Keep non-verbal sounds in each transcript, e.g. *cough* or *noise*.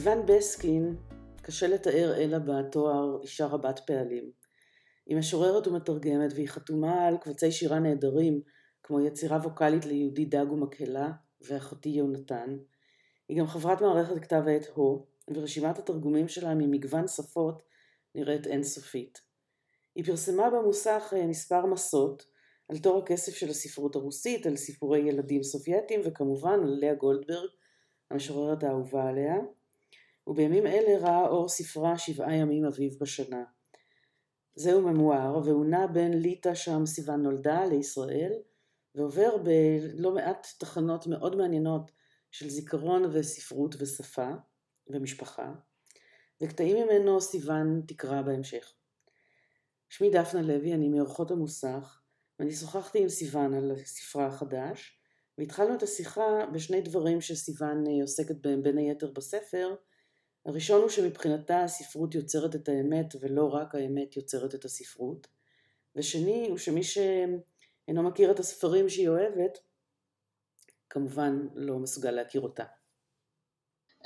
את סיון בסקין קשה לתאר אלא בתואר אישה רבת פעלים. היא משוררת ומתרגמת והיא חתומה על קבצי שירה נהדרים כמו יצירה ווקאלית ליהודי דג ומקהלה ואחותי יונתן. היא גם חברת מערכת כתב העת הו ורשימת התרגומים שלה ממגוון שפות נראית אינסופית. היא פרסמה במוסך אה, מספר מסות על תור הכסף של הספרות הרוסית, על סיפורי ילדים סובייטים וכמובן על לאה גולדברג, המשוררת האהובה עליה, ובימים אלה ראה אור ספרה שבעה ימים אביב בשנה. זהו ממואר והוא נע בין ליטא שם סיוון נולדה לישראל ועובר בלא מעט תחנות מאוד מעניינות של זיכרון וספרות ושפה ומשפחה וקטעים ממנו סיוון תקרא בהמשך. שמי דפנה לוי, אני מאורחות המוסך ואני שוחחתי עם סיוון על ספרה החדש והתחלנו את השיחה בשני דברים שסיוון אה, עוסקת בהם בין היתר בספר. הראשון הוא שמבחינתה הספרות יוצרת את האמת ולא רק האמת יוצרת את הספרות. ושני הוא שמי שאינו מכיר את הספרים שהיא אוהבת, כמובן לא מסוגל להכיר אותה.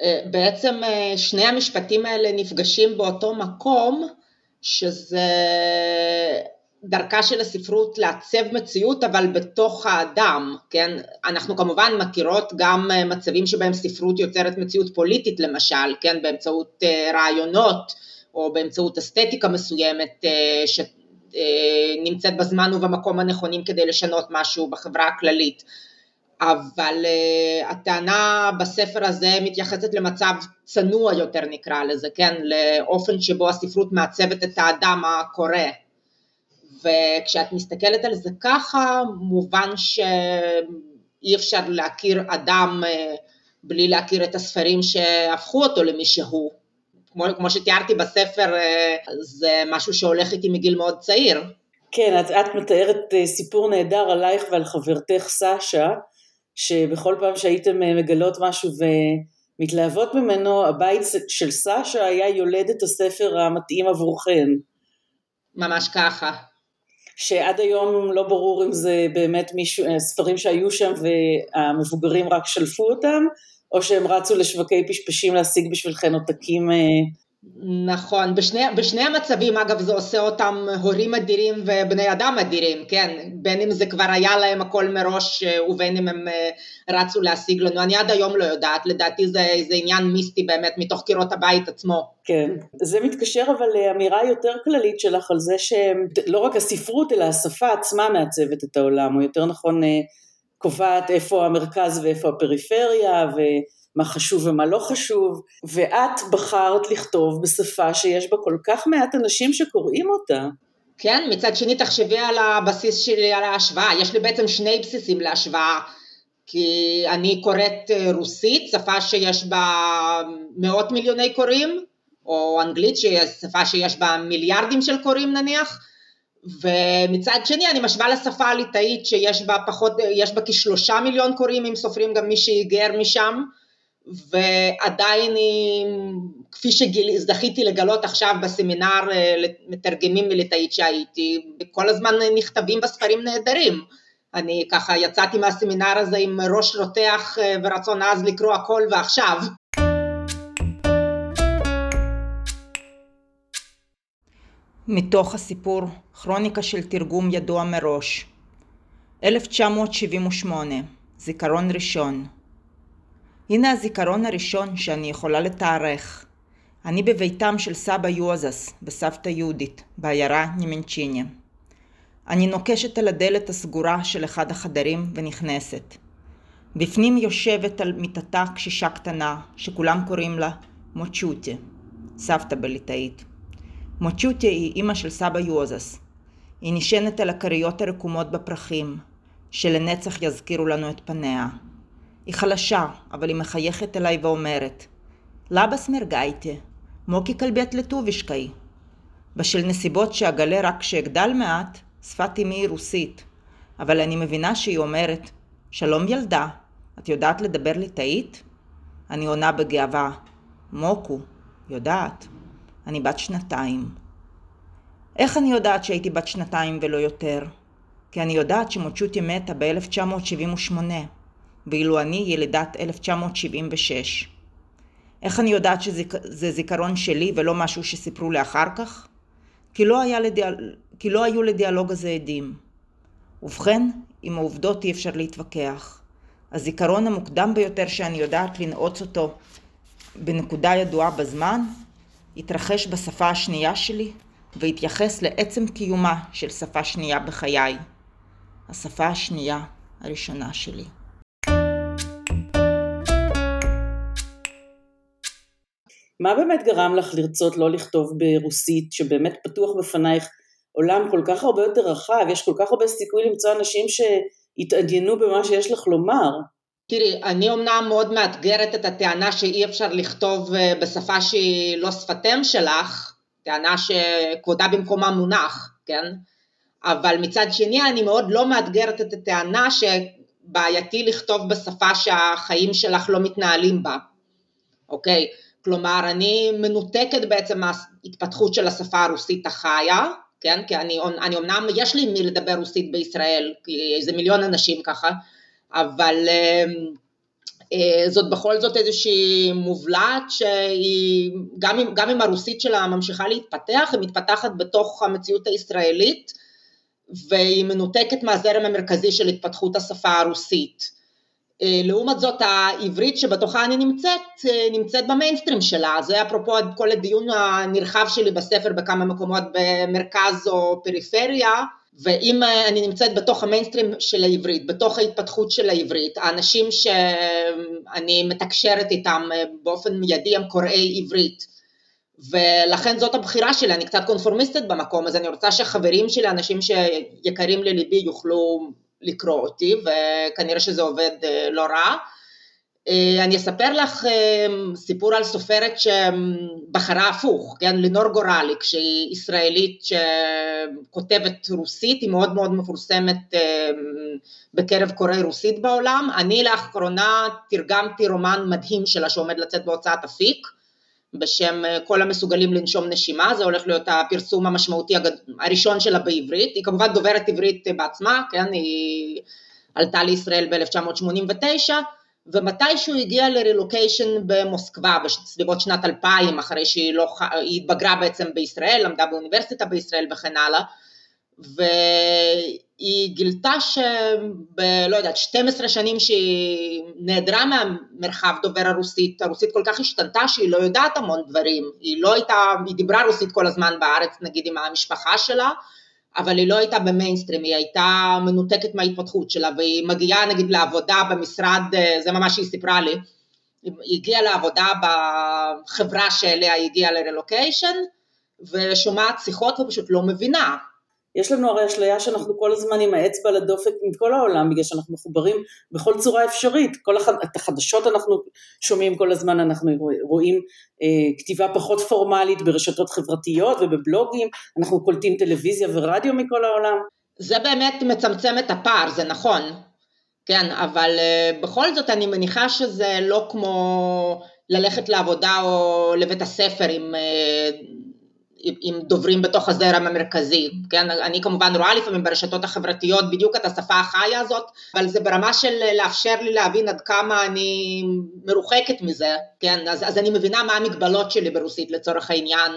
אה, בעצם אה, שני המשפטים האלה נפגשים באותו מקום, שזה דרכה של הספרות לעצב מציאות אבל בתוך האדם, כן? אנחנו כמובן מכירות גם אה, מצבים שבהם ספרות יוצרת מציאות פוליטית למשל, כן? באמצעות אה, רעיונות או באמצעות אסתטיקה מסוימת אה, שנמצאת בזמן ובמקום הנכונים כדי לשנות משהו בחברה הכללית. אבל uh, הטענה בספר הזה מתייחסת למצב צנוע יותר נקרא לזה, כן? לאופן שבו הספרות מעצבת את האדם הקורא. וכשאת מסתכלת על זה ככה, מובן שאי אפשר להכיר אדם אה, בלי להכיר את הספרים שהפכו אותו למי שהוא. כמו, כמו שתיארתי בספר, אה, זה משהו שהולך איתי מגיל מאוד צעיר. כן, את, את מתארת אה, סיפור נהדר עלייך ועל חברתך סשה, שבכל פעם שהייתם מגלות משהו ומתלהבות ממנו, הבית של סשה היה יולד את הספר המתאים עבורכן. ממש ככה. שעד היום לא ברור אם זה באמת מישהו, ספרים שהיו שם והמבוגרים רק שלפו אותם, או שהם רצו לשווקי פשפשים להשיג בשבילכם עותקים אה, נכון, בשני, בשני המצבים אגב זה עושה אותם הורים אדירים ובני אדם אדירים, כן, בין אם זה כבר היה להם הכל מראש אה, ובין אם הם אה, רצו להשיג לנו, אני עד היום לא יודעת, לדעתי זה, זה עניין מיסטי באמת מתוך קירות הבית עצמו. כן, זה מתקשר אבל לאמירה יותר כללית שלך על זה שלא רק הספרות אלא השפה עצמה מעצבת את העולם, או יותר נכון אה, קובעת איפה המרכז ואיפה הפריפריה, ו... מה חשוב ומה לא חשוב, ואת בחרת לכתוב בשפה שיש בה כל כך מעט אנשים שקוראים אותה. כן, מצד שני תחשבי על הבסיס שלי, על ההשוואה, יש לי בעצם שני בסיסים להשוואה, כי אני קוראת אה, רוסית, שפה שיש בה מאות מיליוני קוראים, או אנגלית, שפה שיש בה מיליארדים של קוראים נניח, ומצד שני אני משווה לשפה הליטאית שיש בה פחות, יש בה כשלושה מיליון קוראים אם סופרים גם מי שהיגר משם, ועדיין היא, כפי שזכיתי לגלות עכשיו בסמינר אה, מתרגמים מליטאית שהייתי, כל הזמן נכתבים בספרים נהדרים. אני ככה יצאתי מהסמינר הזה עם ראש רותח אה, ורצון עז לקרוא הכל ועכשיו. מתוך הסיפור כרוניקה של תרגום ידוע מראש 1978 זיכרון ראשון הנה הזיכרון הראשון שאני יכולה לתארך. אני בביתם של סבא יוזס וסבתא יהודית, בעיירה נימנצ'יני. אני נוקשת על הדלת הסגורה של אחד החדרים ונכנסת. בפנים יושבת על מיטתה קשישה קטנה, שכולם קוראים לה מוצ'וטי, סבתא בליטאית. מוצ'וטי היא אימא של סבא יוזס. היא נשענת על הכריות הרקומות בפרחים, שלנצח יזכירו לנו את פניה. היא חלשה, אבל היא מחייכת אליי ואומרת, לבס מרגייטה, מוקי כלביית לטובישקאי. בשל נסיבות שאגלה רק כשאגדל מעט, שפת אמי היא רוסית, אבל אני מבינה שהיא אומרת, שלום ילדה, את יודעת לדבר ליטאית? אני עונה בגאווה, מוקו, יודעת, אני בת שנתיים. איך אני יודעת שהייתי בת שנתיים ולא יותר? כי אני יודעת שמוצ'וטי מתה ב-1978. ואילו אני ילידת 1976. איך אני יודעת שזה זיכרון שלי ולא משהו שסיפרו לי אחר כך? כי לא, לדיאל... כי לא היו לדיאלוג הזה עדים. ובכן, עם העובדות אי אפשר להתווכח. הזיכרון המוקדם ביותר שאני יודעת לנעוץ אותו בנקודה ידועה בזמן, התרחש בשפה השנייה שלי והתייחס לעצם קיומה של שפה שנייה בחיי. השפה השנייה הראשונה שלי. מה באמת גרם לך לרצות לא לכתוב ברוסית, שבאמת פתוח בפנייך עולם כל כך הרבה יותר רחב, יש כל כך הרבה סיכוי למצוא אנשים שיתעניינו במה שיש לך לומר? תראי, אני אמנם מאוד מאתגרת את הטענה שאי אפשר לכתוב אה, בשפה שהיא לא שפתם שלך, טענה שכבודה במקומה מונח, כן? אבל מצד שני אני מאוד לא מאתגרת את הטענה שבעייתי לכתוב בשפה שהחיים שלך לא מתנהלים בה, אוקיי? כלומר, אני מנותקת בעצם מההתפתחות של השפה הרוסית החיה, כן? כי אני, אני אמנם, יש לי מי לדבר רוסית בישראל, כי זה מיליון אנשים ככה, אבל אה, אה, זאת בכל זאת איזושהי מובלעת שהיא, גם אם, גם אם הרוסית שלה ממשיכה להתפתח, היא מתפתחת בתוך המציאות הישראלית, והיא מנותקת מהזרם המרכזי של התפתחות השפה הרוסית. אה, לעומת זאת העברית שבתוכה אני נמצאת, אה, נמצאת במיינסטרים שלה, זה אפרופו כל הדיון הנרחב שלי בספר בכמה מקומות במרכז או פריפריה, ואם אה, אני נמצאת בתוך המיינסטרים של העברית, בתוך ההתפתחות של העברית, האנשים שאני מתקשרת איתם באופן מיידי הם קוראי עברית, ולכן זאת הבחירה שלי, אני קצת קונפורמיסטית במקום, אז אני רוצה שחברים שלי, אנשים שיקרים לליבי יוכלו לקרוא אותי, וכנראה שזה עובד אה, לא רע. אה, אני אספר לך אה, סיפור על סופרת שבחרה הפוך, כן, לינור גורליק, שהיא ישראלית שכותבת רוסית, היא מאוד מאוד מפורסמת בקרב קוראי רוסית בעולם. אני לאחרונה תרגמתי רומן מדהים שלה שעומד לצאת בהוצאת אפיק, בשם אה, כל המסוגלים לנשום נשימה, זה הולך להיות הפרסום המשמעותי הגד... הראשון שלה בעברית, היא כמובן דוברת עברית בעצמה, כן, היא עלתה לישראל ב-1989, ומתישהו הגיעה לרילוקיישן במוסקבה בסביבות שנת 2000, אחרי שהיא לא, התבגרה בעצם בישראל, למדה באוניברסיטה בישראל וכן הלאה, והיא גילתה שב... לא יודעת, 12 שנים שהיא נעדרה מהמרחב דובר הרוסית, הרוסית כל כך השתנתה שהיא לא יודעת המון דברים, היא לא הייתה, היא דיברה רוסית כל הזמן בארץ נגיד עם המשפחה שלה, אבל היא לא הייתה במיינסטרים, היא הייתה מנותקת מההתפתחות שלה, והיא מגיעה נגיד לעבודה במשרד, זה ממש היא סיפרה לי, היא הגיעה לעבודה בחברה שאליה היא הגיעה לרילוקיישן, ושומעת שיחות ופשוט לא מבינה, יש לנו הרי אשליה שאנחנו כל הזמן עם האצבע לדופק עם כל העולם, בגלל שאנחנו מחוברים בכל צורה אפשרית. כל הח... את החדשות אנחנו שומעים כל הזמן, אנחנו רואים אה, כתיבה פחות פורמלית ברשתות חברתיות ובבלוגים, אנחנו קולטים טלוויזיה ורדיו מכל העולם. זה באמת מצמצם את הפער, זה נכון. כן, אבל uh, בכל זאת אני מניחה שזה לא כמו ללכת לעבודה או לבית הספר עם uh, עם דוברים בתוך הזרם המרכזי, כן, אני כמובן רואה לפעמים ברשתות החברתיות בדיוק את השפה החיה הזאת, אבל זה ברמה של לאפשר לי להבין עד כמה אני מרוחקת מזה, כן, אז, אז אני מבינה מה המגבלות שלי ברוסית לצורך העניין,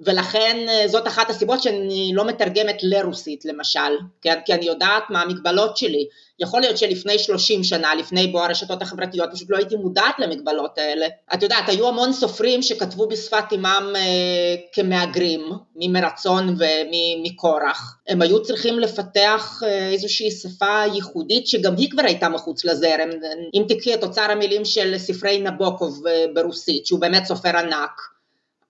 ולכן אה, זאת אחת הסיבות שאני לא מתרגמת לרוסית למשל, כן? כי אני יודעת מה המגבלות שלי. יכול להיות שלפני 30 שנה, לפני בוא הרשתות החברתיות, פשוט לא הייתי מודעת למגבלות האלה. את יודעת, היו המון סופרים שכתבו בשפת אימם אה, כמהגרים, ממרצון ומקורח. הם היו צריכים לפתח אה, איזושהי שפה ייחודית שגם היא כבר הייתה מחוץ לזרם. אם תקחי את אוצר המילים של ספרי נבוקוב אה, ברוסית, שהוא באמת סופר ענק,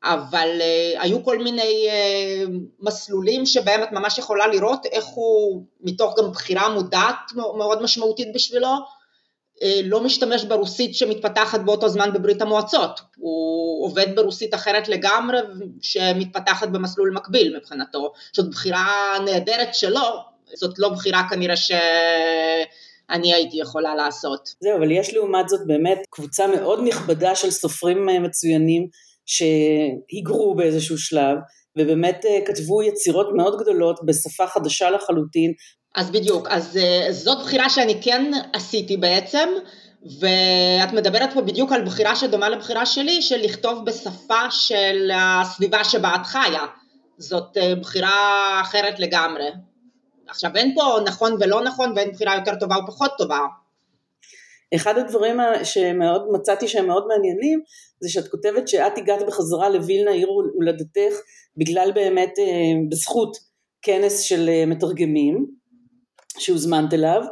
אבל uh, היו כל מיני uh, מסלולים שבהם את ממש יכולה לראות איך הוא, מתוך גם בחירה מודעת מאוד משמעותית בשבילו, uh, לא משתמש ברוסית שמתפתחת באותו זמן בברית המועצות, הוא עובד ברוסית אחרת לגמרי שמתפתחת במסלול מקביל מבחינתו, זאת בחירה נהדרת שלו, זאת לא בחירה כנראה ש... אני הייתי יכולה לעשות. זהו, אבל יש לעומת זאת באמת קבוצה מאוד נכבדה של סופרים מצוינים שהיגרו באיזשהו שלב, ובאמת אה, כתבו יצירות מאוד גדולות בשפה חדשה לחלוטין. אז בדיוק, אז אה, זאת בחירה שאני כן עשיתי בעצם, ואת מדברת פה בדיוק על בחירה שדומה לבחירה שלי, של לכתוב בשפה של הסביבה שבה את חיה. זאת אה, בחירה אחרת לגמרי. עכשיו אין פה נכון ולא נכון ואין בחירה יותר טובה או פחות טובה. אחד הדברים שמאוד מצאתי שהם מאוד מעניינים זה שאת כותבת שאת הגעת בחזרה לווילנה עיר הולדתך בגלל באמת אה, בזכות כנס של אה, מתרגמים שהוזמנת אליו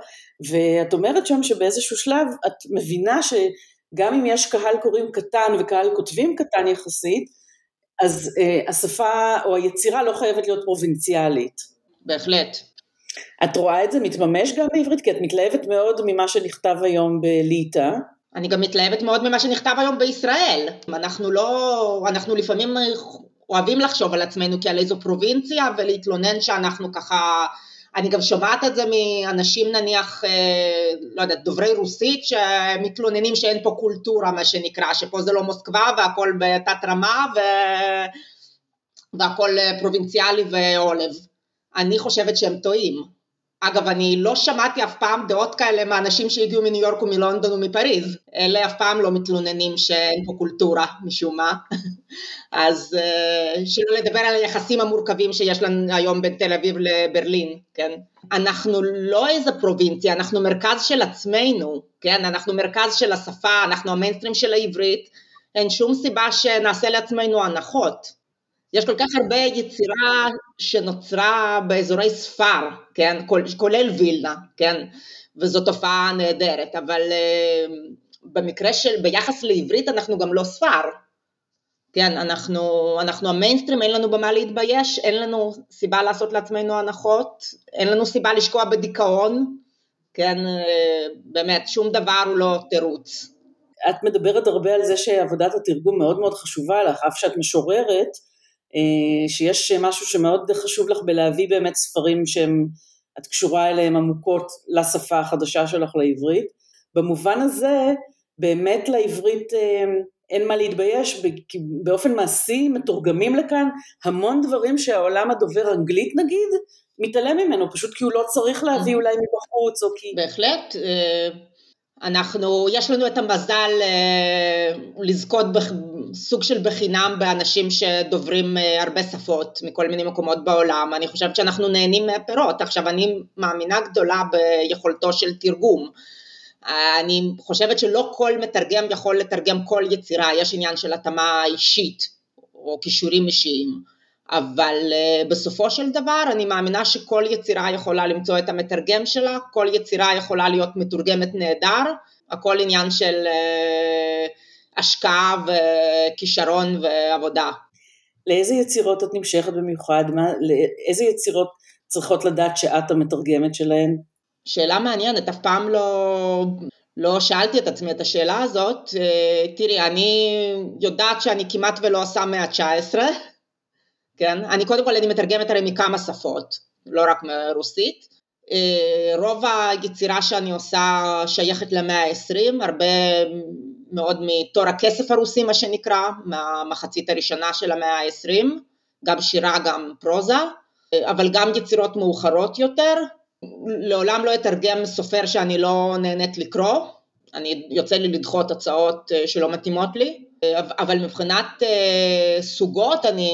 ואת אומרת שם שבאיזשהו שלב את מבינה שגם אם יש קהל קוראים קטן וקהל כותבים קטן יחסית אז uh, השפה או היצירה לא חייבת להיות פרובינציאלית. בהחלט. את רואה את זה מתממש גם בעברית? כי את מתלהבת מאוד ממה שנכתב היום בליטא. אני גם מתלהבת מאוד ממה שנכתב היום בישראל. אנחנו לא, אנחנו לפעמים אוהבים לחשוב על עצמנו כעל איזו פרובינציה ולהתלונן שאנחנו ככה, אני גם שומעת את זה מאנשים נניח, אה, לא יודעת, דוברי רוסית שמתלוננים שאין פה קולטורה מה שנקרא, שפה זה לא מוסקבה והכל בתת רמה ו... והכל פרובינציאלי ועולב. אני חושבת שהם טועים. אגב, אני לא שמעתי אף פעם דעות כאלה מאנשים שהגיעו מניו יורק ומלונדון ומפריז. אלה אף פעם לא מתלוננים שאין פה קולטורה משום מה. *laughs* אז uh, שלא לדבר על היחסים המורכבים שיש לנו היום בין תל אביב לברלין, כן? אנחנו לא איזה פרובינציה, אנחנו מרכז של עצמנו, כן? אנחנו מרכז של השפה, אנחנו המיינסטרים של העברית, אין שום סיבה שנעשה לעצמנו הנחות. יש כל כך הרבה יצירה שנוצרה באזורי ספר, כן, כולל וילנה, כן, וזו תופעה נהדרת, אבל uh, במקרה של, ביחס לעברית אנחנו גם לא ספר, כן, אנחנו, אנחנו המיינסטרים, אין לנו במה להתבייש, אין לנו סיבה לעשות לעצמנו הנחות, אין לנו סיבה לשקוע בדיכאון, כן, uh, באמת, שום דבר הוא לא תירוץ. את מדברת הרבה על זה שעבודת התרגום מאוד מאוד חשובה לך, אף שאת משוררת, אה, שיש משהו שמאוד חשוב לך בלהביא באמת ספרים שאת קשורה אליהם עמוקות לשפה החדשה שלך לעברית. במובן הזה, באמת לעברית אה, אין מה להתבייש, כי באופן מעשי מתורגמים לכאן המון דברים שהעולם הדובר אנגלית נגיד, מתעלם ממנו, פשוט כי הוא לא צריך להביא אולי מבחוץ, או כי... בהחלט. אה, אנחנו, יש לנו את המזל לזכות סוג של בחינם באנשים שדוברים אה, הרבה שפות מכל מיני מקומות בעולם, אני חושבת שאנחנו נהנים מהפירות. עכשיו אני מאמינה גדולה ביכולתו של תרגום. אני חושבת שלא כל מתרגם יכול לתרגם כל יצירה, יש עניין של התאמה אישית או כישורים אישיים, אבל אה, בסופו של דבר אני מאמינה שכל יצירה יכולה למצוא את המתרגם שלה, כל יצירה יכולה להיות מתורגמת נהדר, הכל עניין של אה, השקעה וכישרון ועבודה. לאיזה יצירות את נמשכת במיוחד? מה, לאיזה יצירות צריכות לדעת שאת המתרגמת שלהן? שאלה מעניינת, אף פעם לא, לא שאלתי את עצמי את השאלה הזאת. אה, תראי, אני יודעת שאני כמעט ולא עושה מאה ה-19, כן? אני קודם כל אני מתרגמת הרי מכמה שפות, לא רק מרוסית. אה, רוב היצירה שאני עושה שייכת למאה ה-20, הרבה מאוד מתור הכסף הרוסי מה שנקרא, מהמחצית הראשונה של המאה ה-20, גם שירה גם פרוזה, אבל גם יצירות מאוחרות יותר. לעולם לא אתרגם סופר שאני לא נהנית לקרוא, אני יוצא לי לדחות הצעות אה, שלא מתאימות לי, אבל מבחינת uh, סוגות, אני,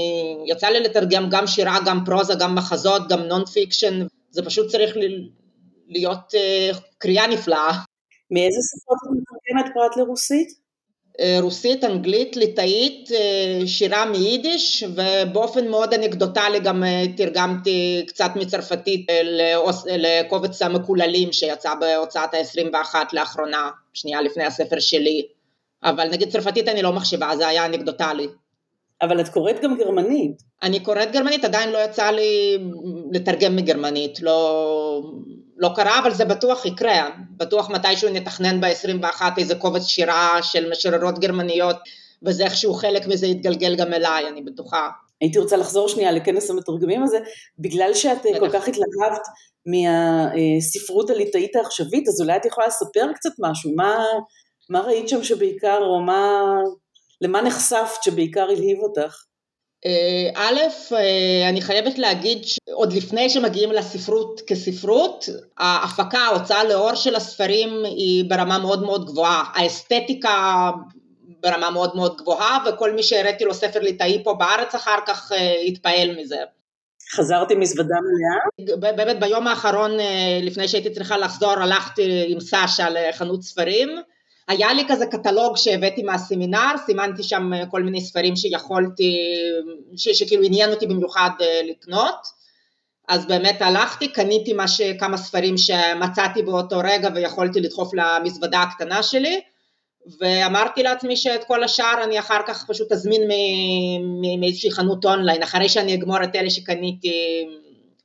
יצא לי לתרגם גם שירה, גם פרוזה, גם מחזות, גם non fiction, זה פשוט צריך להיות אה, קריאה נפלאה. מאיזה שפות את מתרגמת פרט לרוסית? אה, רוסית, אנגלית, ליטאית, אה, שירה מיידיש ובאופן מאוד אנקדוטלי גם אה, תרגמתי קצת מצרפתית לקובץ המקוללים שיצא בהוצאת ה-21 לאחרונה, שנייה לפני הספר שלי, אבל נגיד צרפתית אני לא מחשיבה, זה היה אנקדוטלי. אבל את קוראת גם גרמנית. אני קוראת גרמנית, עדיין לא יצא לי לתרגם מגרמנית, לא, לא קרה, אבל זה בטוח יקרה, בטוח מתישהו נתכנן ב-21 איזה קובץ שירה של משוררות גרמניות, וזה איכשהו חלק מזה יתגלגל גם אליי, אני בטוחה. הייתי רוצה לחזור שנייה לכנס המתרגמים הזה, בגלל שאת אה, כל כך התלהבת מהספרות הליטאית העכשווית, אז אולי את יכולה לספר קצת משהו, מה, מה ראית שם שבעיקר, או מה, למה נחשפת שבעיקר הלהיב אותך? אה, א', אה, אני חייבת להגיד שעוד לפני שמגיעים לספרות כספרות, ההפקה, ההוצאה לאור של הספרים היא ברמה מאוד מאוד גבוהה. האסתטיקה ברמה מאוד מאוד גבוהה, וכל מי שהראיתי לו ספר ליטאי פה בארץ אחר כך התפעל מזה. חזרתי מזוודה מלאה? באמת ביום האחרון לפני שהייתי צריכה לחזור הלכתי עם סשה לחנות ספרים היה לי כזה קטלוג שהבאתי מהסמינר, סימנתי שם אה, כל מיני ספרים שיכולתי, ש, שכאילו עניין אותי במיוחד אה, לקנות, אז באמת הלכתי, קניתי ש, כמה ספרים שמצאתי באותו רגע ויכולתי לדחוף למזוודה הקטנה שלי, ואמרתי לעצמי שאת כל השאר אני אחר כך פשוט אזמין מאיזושהי חנות אונליין, אחרי שאני אגמור את אלה שקניתי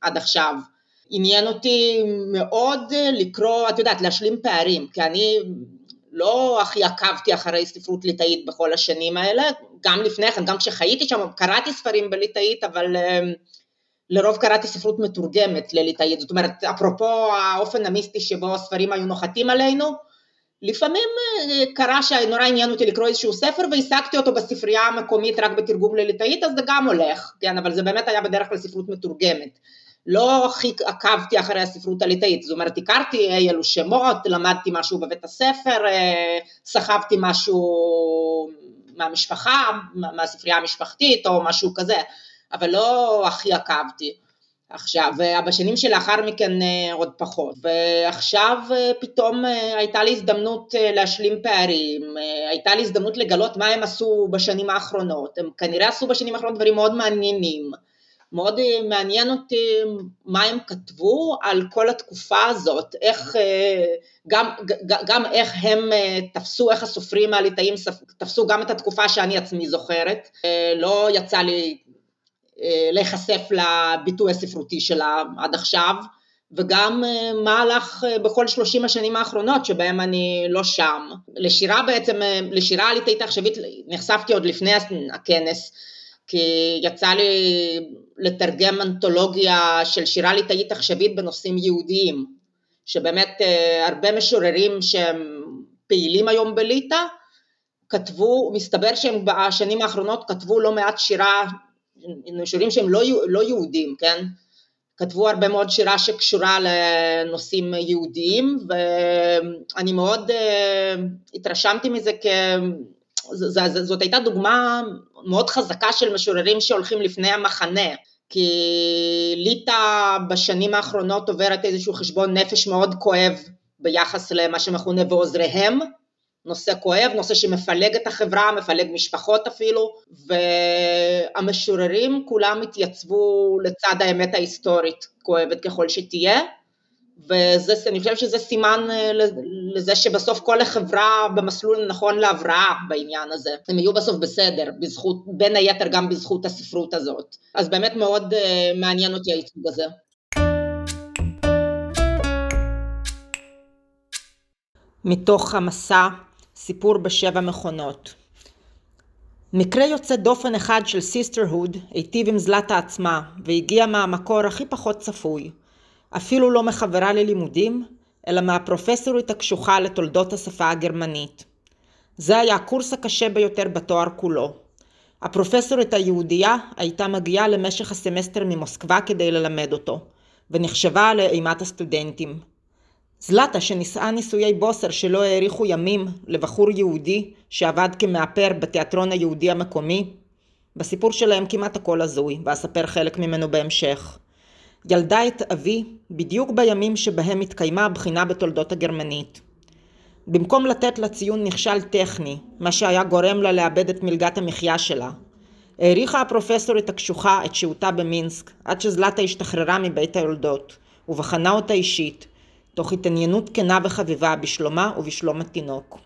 עד עכשיו. עניין אותי מאוד לקרוא, את יודעת, להשלים פערים, כי אני לא הכי עקבתי אחרי ספרות ליטאית בכל השנים האלה, גם לפני כן, גם כשחייתי שם, קראתי ספרים בליטאית, אבל אמ, לרוב קראתי ספרות מתורגמת לליטאית, זאת אומרת, אפרופו האופן המיסטי שבו הספרים היו נוחתים עלינו, לפעמים אה, קרה שנורא עניין אותי לקרוא איזשהו ספר והשגתי אותו בספרייה המקומית רק בתרגום לליטאית, אז זה גם הולך, כן, אבל זה באמת היה בדרך כלל ספרות מתורגמת. לא עקבתי אחרי הספרות הליטאית, זאת אומרת הכרתי אי אלו שמות, למדתי משהו בבית הספר, אה, סחבתי משהו מהמשפחה, מהספרייה המשפחתית או משהו כזה, אבל לא הכי עקבתי. עכשיו, בשנים שלאחר מכן אה, עוד פחות, ועכשיו אה, פתאום הייתה לי הזדמנות להשלים פערים, הייתה לי הזדמנות לגלות מה הם עשו בשנים האחרונות, הם כנראה עשו בשנים האחרונות דברים מאוד מעניינים, מאוד אה, מעניין אותי מה הם כתבו על כל התקופה הזאת, איך, אה, גם, גם איך הם אה, תפסו, איך הסופרים הליטאים תפסו גם את התקופה שאני עצמי זוכרת, לא יצא לי להיחשף לביטוי הספרותי שלה עד עכשיו, וגם מה הלך בכל שלושים השנים האחרונות שבהם אני לא שם. לשירה בעצם, לשירה הליטאית העכשווית נחשפתי עוד לפני הכנס, כי יצא לי לתרגם אנתולוגיה של שירה ליטאית עכשווית בנושאים יהודיים, שבאמת אה, הרבה משוררים שהם פעילים היום בליטא, כתבו, מסתבר שהם בשנים האחרונות כתבו לא מעט שירה, משוררים שהם לא, לא יהודים, כן? כתבו הרבה מאוד שירה שקשורה לנושאים יהודיים ואני מאוד uh, התרשמתי מזה כ... זאת הייתה דוגמה מאוד חזקה של משוררים שהולכים לפני המחנה, כי ליטא בשנים האחרונות עוברת איזשהו חשבון נפש מאוד כואב ביחס למה שמכונה ועוזריהם, נושא כואב, נושא שמפלג את החברה, מפלג משפחות אפילו, והמשוררים כולם התייצבו לצד האמת ההיסטורית, כואבת ככל שתהיה, ואני חושבת שזה סימן אה, לזה שבסוף כל החברה במסלול הנכון להבראה בעניין הזה. הם יהיו בסוף בסדר, בזכות, בין היתר גם בזכות הספרות הזאת. אז באמת מאוד אה, מעניין אותי הייצוג הזה. מתוך המסע סיפור בשבע מכונות. מקרה יוצא דופן אחד של sisterhood היטיב עם זלטה עצמה והגיע מהמקור הכי פחות צפוי. אפילו לא מחברה ללימודים, אלא מהפרופסורית הקשוחה לתולדות השפה הגרמנית. זה היה הקורס הקשה ביותר בתואר כולו. הפרופסורית היהודייה הייתה מגיעה למשך הסמסטר ממוסקבה כדי ללמד אותו, ונחשבה לאימת הסטודנטים. זלטה שנישאה נישואי בוסר שלא האריכו ימים לבחור יהודי שעבד כמאפר בתיאטרון היהודי המקומי, בסיפור שלהם כמעט הכל הזוי, ואספר חלק ממנו בהמשך. ילדה את אבי בדיוק בימים שבהם התקיימה הבחינה בתולדות הגרמנית. במקום לתת לה ציון נכשל טכני, מה שהיה גורם לה לאבד את מלגת המחיה שלה, העריכה הפרופסורית הקשוחה את שהותה במינסק עד שזלטה השתחררה מבית היולדות, ובחנה אותה אישית, תוך התעניינות כנה וחביבה בשלומה ובשלום התינוק.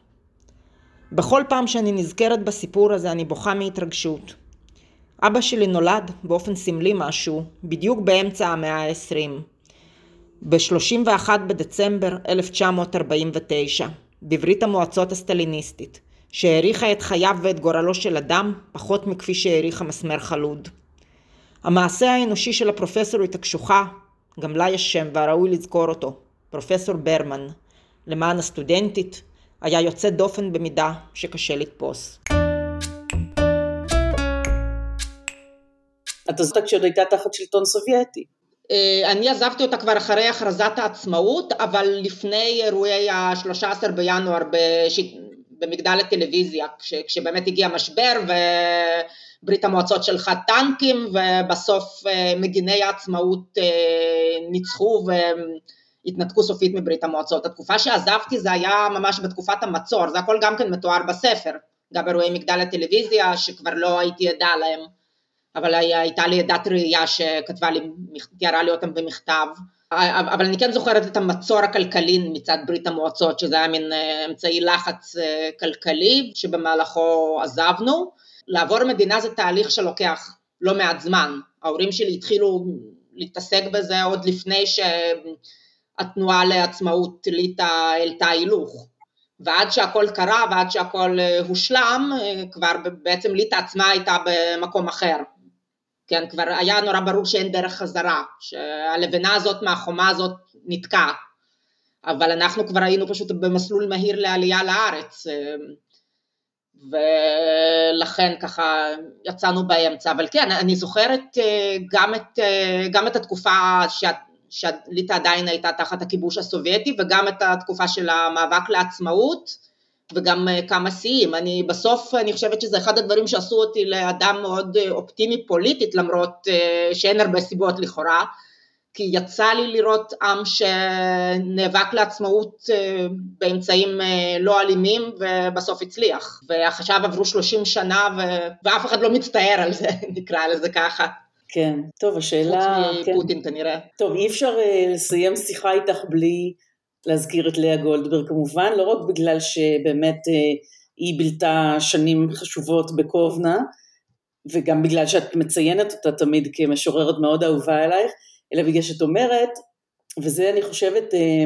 בכל פעם שאני נזכרת בסיפור הזה אני בוכה מהתרגשות. אבא שלי נולד באופן סמלי משהו, בדיוק באמצע המאה ה-20, ב-31 בדצמבר 1949, בברית המועצות הסטליניסטית, שהאריכה את חייו ואת גורלו של אדם פחות מכפי שהאריכה מסמר חלוד. המעשה האנושי של הפרופסורית הקשוחה, גם לה יש שם והראוי לזכור אותו, פרופסור ברמן, למען הסטודנטית, היה יוצא דופן במידה שקשה לתפוס. את עזבת כשעוד הייתה תחת שלטון סובייטי. אה, אני עזבתי אותה כבר אחרי הכרזת העצמאות, אבל לפני אירועי ה-13 בינואר בש... במגדל הטלוויזיה, כש... כשבאמת הגיע משבר וברית המועצות שלחה טנקים ובסוף אה, מגיני העצמאות אה, ניצחו והתנתקו סופית מברית המועצות. התקופה שעזבתי זה היה ממש בתקופת המצור, זה הכל גם כן מתואר בספר, גם אירועי מגדל הטלוויזיה שכבר לא הייתי עדה להם. אבל הייתה לי עדת ראייה שכתבה לי, תיארה לי אותם במכתב, אבל אני כן זוכרת את המצור הכלכלי מצד ברית המועצות, שזה היה מין אה, אמצעי לחץ אה, כלכלי שבמהלכו עזבנו. לעבור מדינה זה תהליך שלוקח לא מעט זמן, ההורים שלי התחילו להתעסק בזה עוד לפני שהתנועה לעצמאות ליטא העלתה הילוך. ועד שהכל קרה ועד שהכל אה, הושלם, כבר בעצם ליטא עצמה הייתה במקום אחר. כן, כבר היה נורא ברור שאין דרך חזרה, שהלבנה הזאת מהחומה הזאת נתקעה, אבל אנחנו כבר היינו פשוט במסלול מהיר לעלייה לארץ, ולכן ככה יצאנו באמצע, אבל כן, אני זוכרת אה, גם את, אה, גם את התקופה שליטא עדיין הייתה תחת הכיבוש הסובייטי וגם את התקופה של המאבק לעצמאות, וגם אה, כמה שיאים. אני בסוף, אני חושבת שזה אחד הדברים שעשו אותי לאדם מאוד אה, אופטימי פוליטית, למרות אה, שאין הרבה סיבות לכאורה, כי יצא לי לראות עם שנאבק לעצמאות באמצעים לא אלימים ובסוף הצליח. ועכשיו עברו 30 שנה ו... ואף אחד לא מצטער על זה, *laughs* נקרא לזה ככה. כן, טוב, השאלה... חוץ מפוטין כן. כנראה. טוב, אי אפשר לסיים שיחה איתך בלי להזכיר את לאה גולדברג כמובן, לא רק בגלל שבאמת אה, היא בילתה שנים חשובות בקובנה, וגם בגלל שאת מציינת אותה תמיד כמשוררת מאוד אהובה אלייך, אלא בגלל שאת אומרת, וזה אני חושבת אה,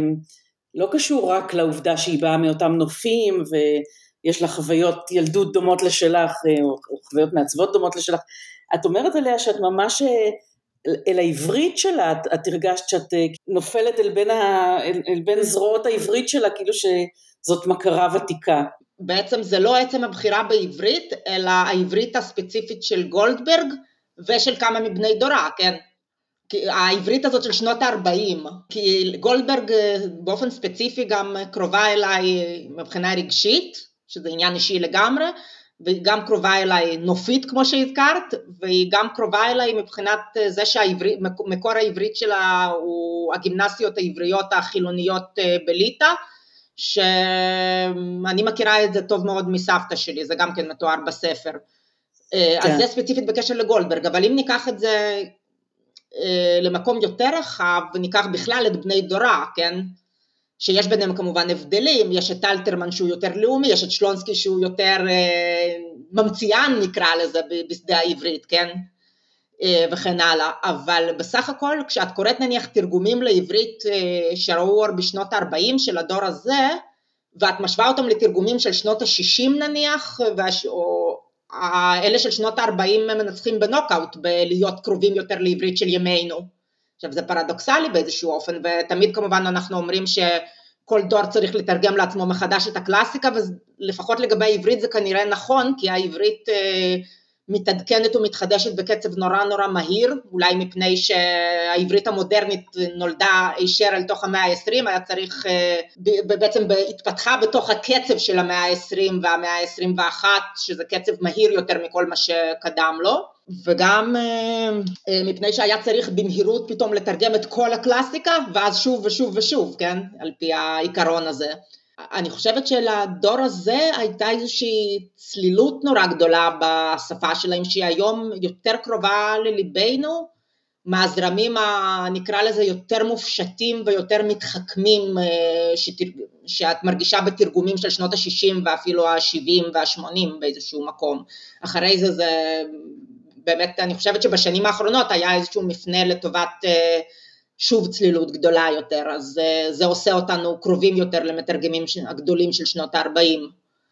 לא קשור רק לעובדה שהיא באה מאותם נופים ויש לה חוויות ילדות דומות לשלך, אה, או חוויות מעצבות דומות לשלך, את אומרת עליה שאת ממש אל העברית שלה, את, את הרגשת שאת אה, נופלת אל בין, ה, אל, אל בין זרועות העברית שלה, כאילו שזאת מכרה ותיקה. בעצם זה לא עצם הבחירה בעברית, אלא העברית הספציפית של גולדברג ושל כמה מבני דורה, כן? כי העברית הזאת של שנות ה-40, כי גולדברג אה, באופן ספציפי גם קרובה אליי מבחינה רגשית, שזה עניין אישי לגמרי, והיא גם קרובה אליי נופית כמו שהזכרת, והיא גם קרובה אליי מבחינת אה, זה שמקור העברית שלה הוא הגימנסיות העבריות החילוניות אה, בליטא, שאני מכירה את זה טוב מאוד מסבתא שלי, זה גם כן מתואר בספר. אה, כן. אז זה ספציפית בקשר לגולדברג, אבל אם ניקח את זה למקום יותר רחב, וניקח בכלל את בני דורה, כן? שיש ביניהם כמובן הבדלים, יש את אלתרמן שהוא יותר לאומי, יש את שלונסקי שהוא יותר אה, ממציאן נקרא לזה בשדה העברית, כן? אה, וכן הלאה, אבל בסך הכל כשאת קוראת נניח תרגומים לעברית אה, שראו אור בשנות ה-40 של הדור הזה, ואת משווה אותם לתרגומים של שנות ה-60 נניח, והש... או אלה של שנות ה-40 מנצחים בנוקאוט, בלהיות קרובים יותר לעברית של ימינו. עכשיו זה פרדוקסלי באיזשהו אופן, ותמיד כמובן אנחנו אומרים שכל דור צריך לתרגם לעצמו מחדש את הקלאסיקה, ולפחות לגבי העברית זה כנראה נכון, כי העברית אה, מתעדכנת ומתחדשת בקצב נורא נורא מהיר, אולי מפני שהעברית המודרנית נולדה הישר אל תוך המאה ה-20, היה צריך, אה, בעצם התפתחה בתוך הקצב של המאה ה-20 והמאה ה-21, שזה קצב מהיר יותר מכל מה שקדם לו. וגם אה, אה, מפני שהיה צריך במהירות פתאום לתרגם את כל הקלאסיקה ואז שוב ושוב ושוב, כן? על פי העיקרון הזה. אני חושבת שלדור הזה הייתה איזושהי צלילות נורא גדולה בשפה שלהם שהיא היום יותר קרובה לליבנו מהזרמים הנקרא לזה יותר מופשטים ויותר מתחכמים אה, שתר... שאת מרגישה בתרגומים של שנות ה-60 ואפילו ה-70 וה-80 באיזשהו מקום. אחרי זה זה באמת אני חושבת שבשנים האחרונות היה איזשהו מפנה לטובת אה, שוב צלילות גדולה יותר, אז אה, זה עושה אותנו קרובים יותר למתרגמים הגדולים של שנות ה-40,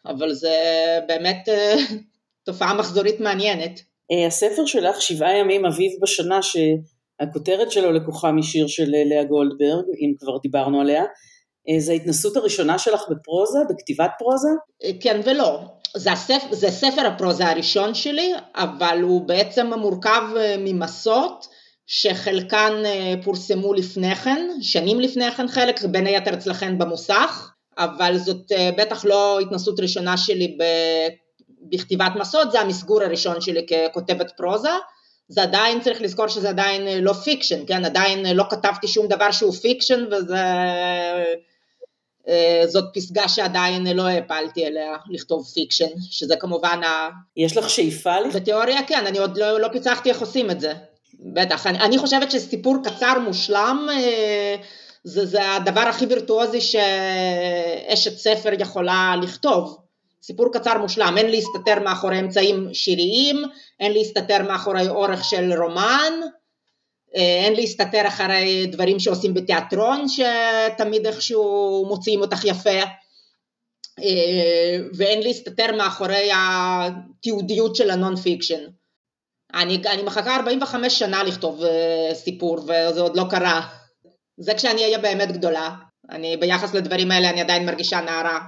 אבל זה באמת אה, *laughs* תופעה מחזורית מעניינת. הספר שלך, שבעה ימים אביב בשנה, שהכותרת שלו לקוחה משיר של לאה גולדברג, אם כבר דיברנו עליה, זה ההתנסות הראשונה שלך בפרוזה, בכתיבת פרוזה? כן ולא. זה, הספ, זה ספר הפרוזה הראשון שלי, אבל הוא בעצם מורכב ממסות שחלקן פורסמו לפני כן, שנים לפני כן חלק, בין היתר אצלכן במוסך, אבל זאת בטח לא התנסות ראשונה שלי בכתיבת מסות, זה המסגור הראשון שלי ככותבת פרוזה. זה עדיין, צריך לזכור שזה עדיין לא fiction, כן? עדיין לא כתבתי שום דבר שהוא fiction וזה... אה, זאת פסגה שעדיין לא העפלתי אליה לכתוב fiction, שזה כמובן ה... יש לך שאיפה? בתיאוריה כן, אני עוד לא, לא פיצחתי איך עושים את זה. בטח, אני, אני חושבת שסיפור קצר מושלם אה, זה, זה הדבר הכי וירטואוזי שאשת ספר יכולה לכתוב. סיפור קצר מושלם, אין להסתתר מאחורי אמצעים שיריים, אין להסתתר מאחורי אורך של רומן, אין להסתתר אחרי דברים שעושים בתיאטרון שתמיד איכשהו מוציאים אותך יפה אה, ואין להסתתר מאחורי התיעודיות של ה non fiction. אני, אני מחכה 45 שנה לכתוב אה, סיפור וזה עוד לא קרה. זה כשאני אהיה באמת גדולה. אני ביחס לדברים האלה אני עדיין מרגישה נערה.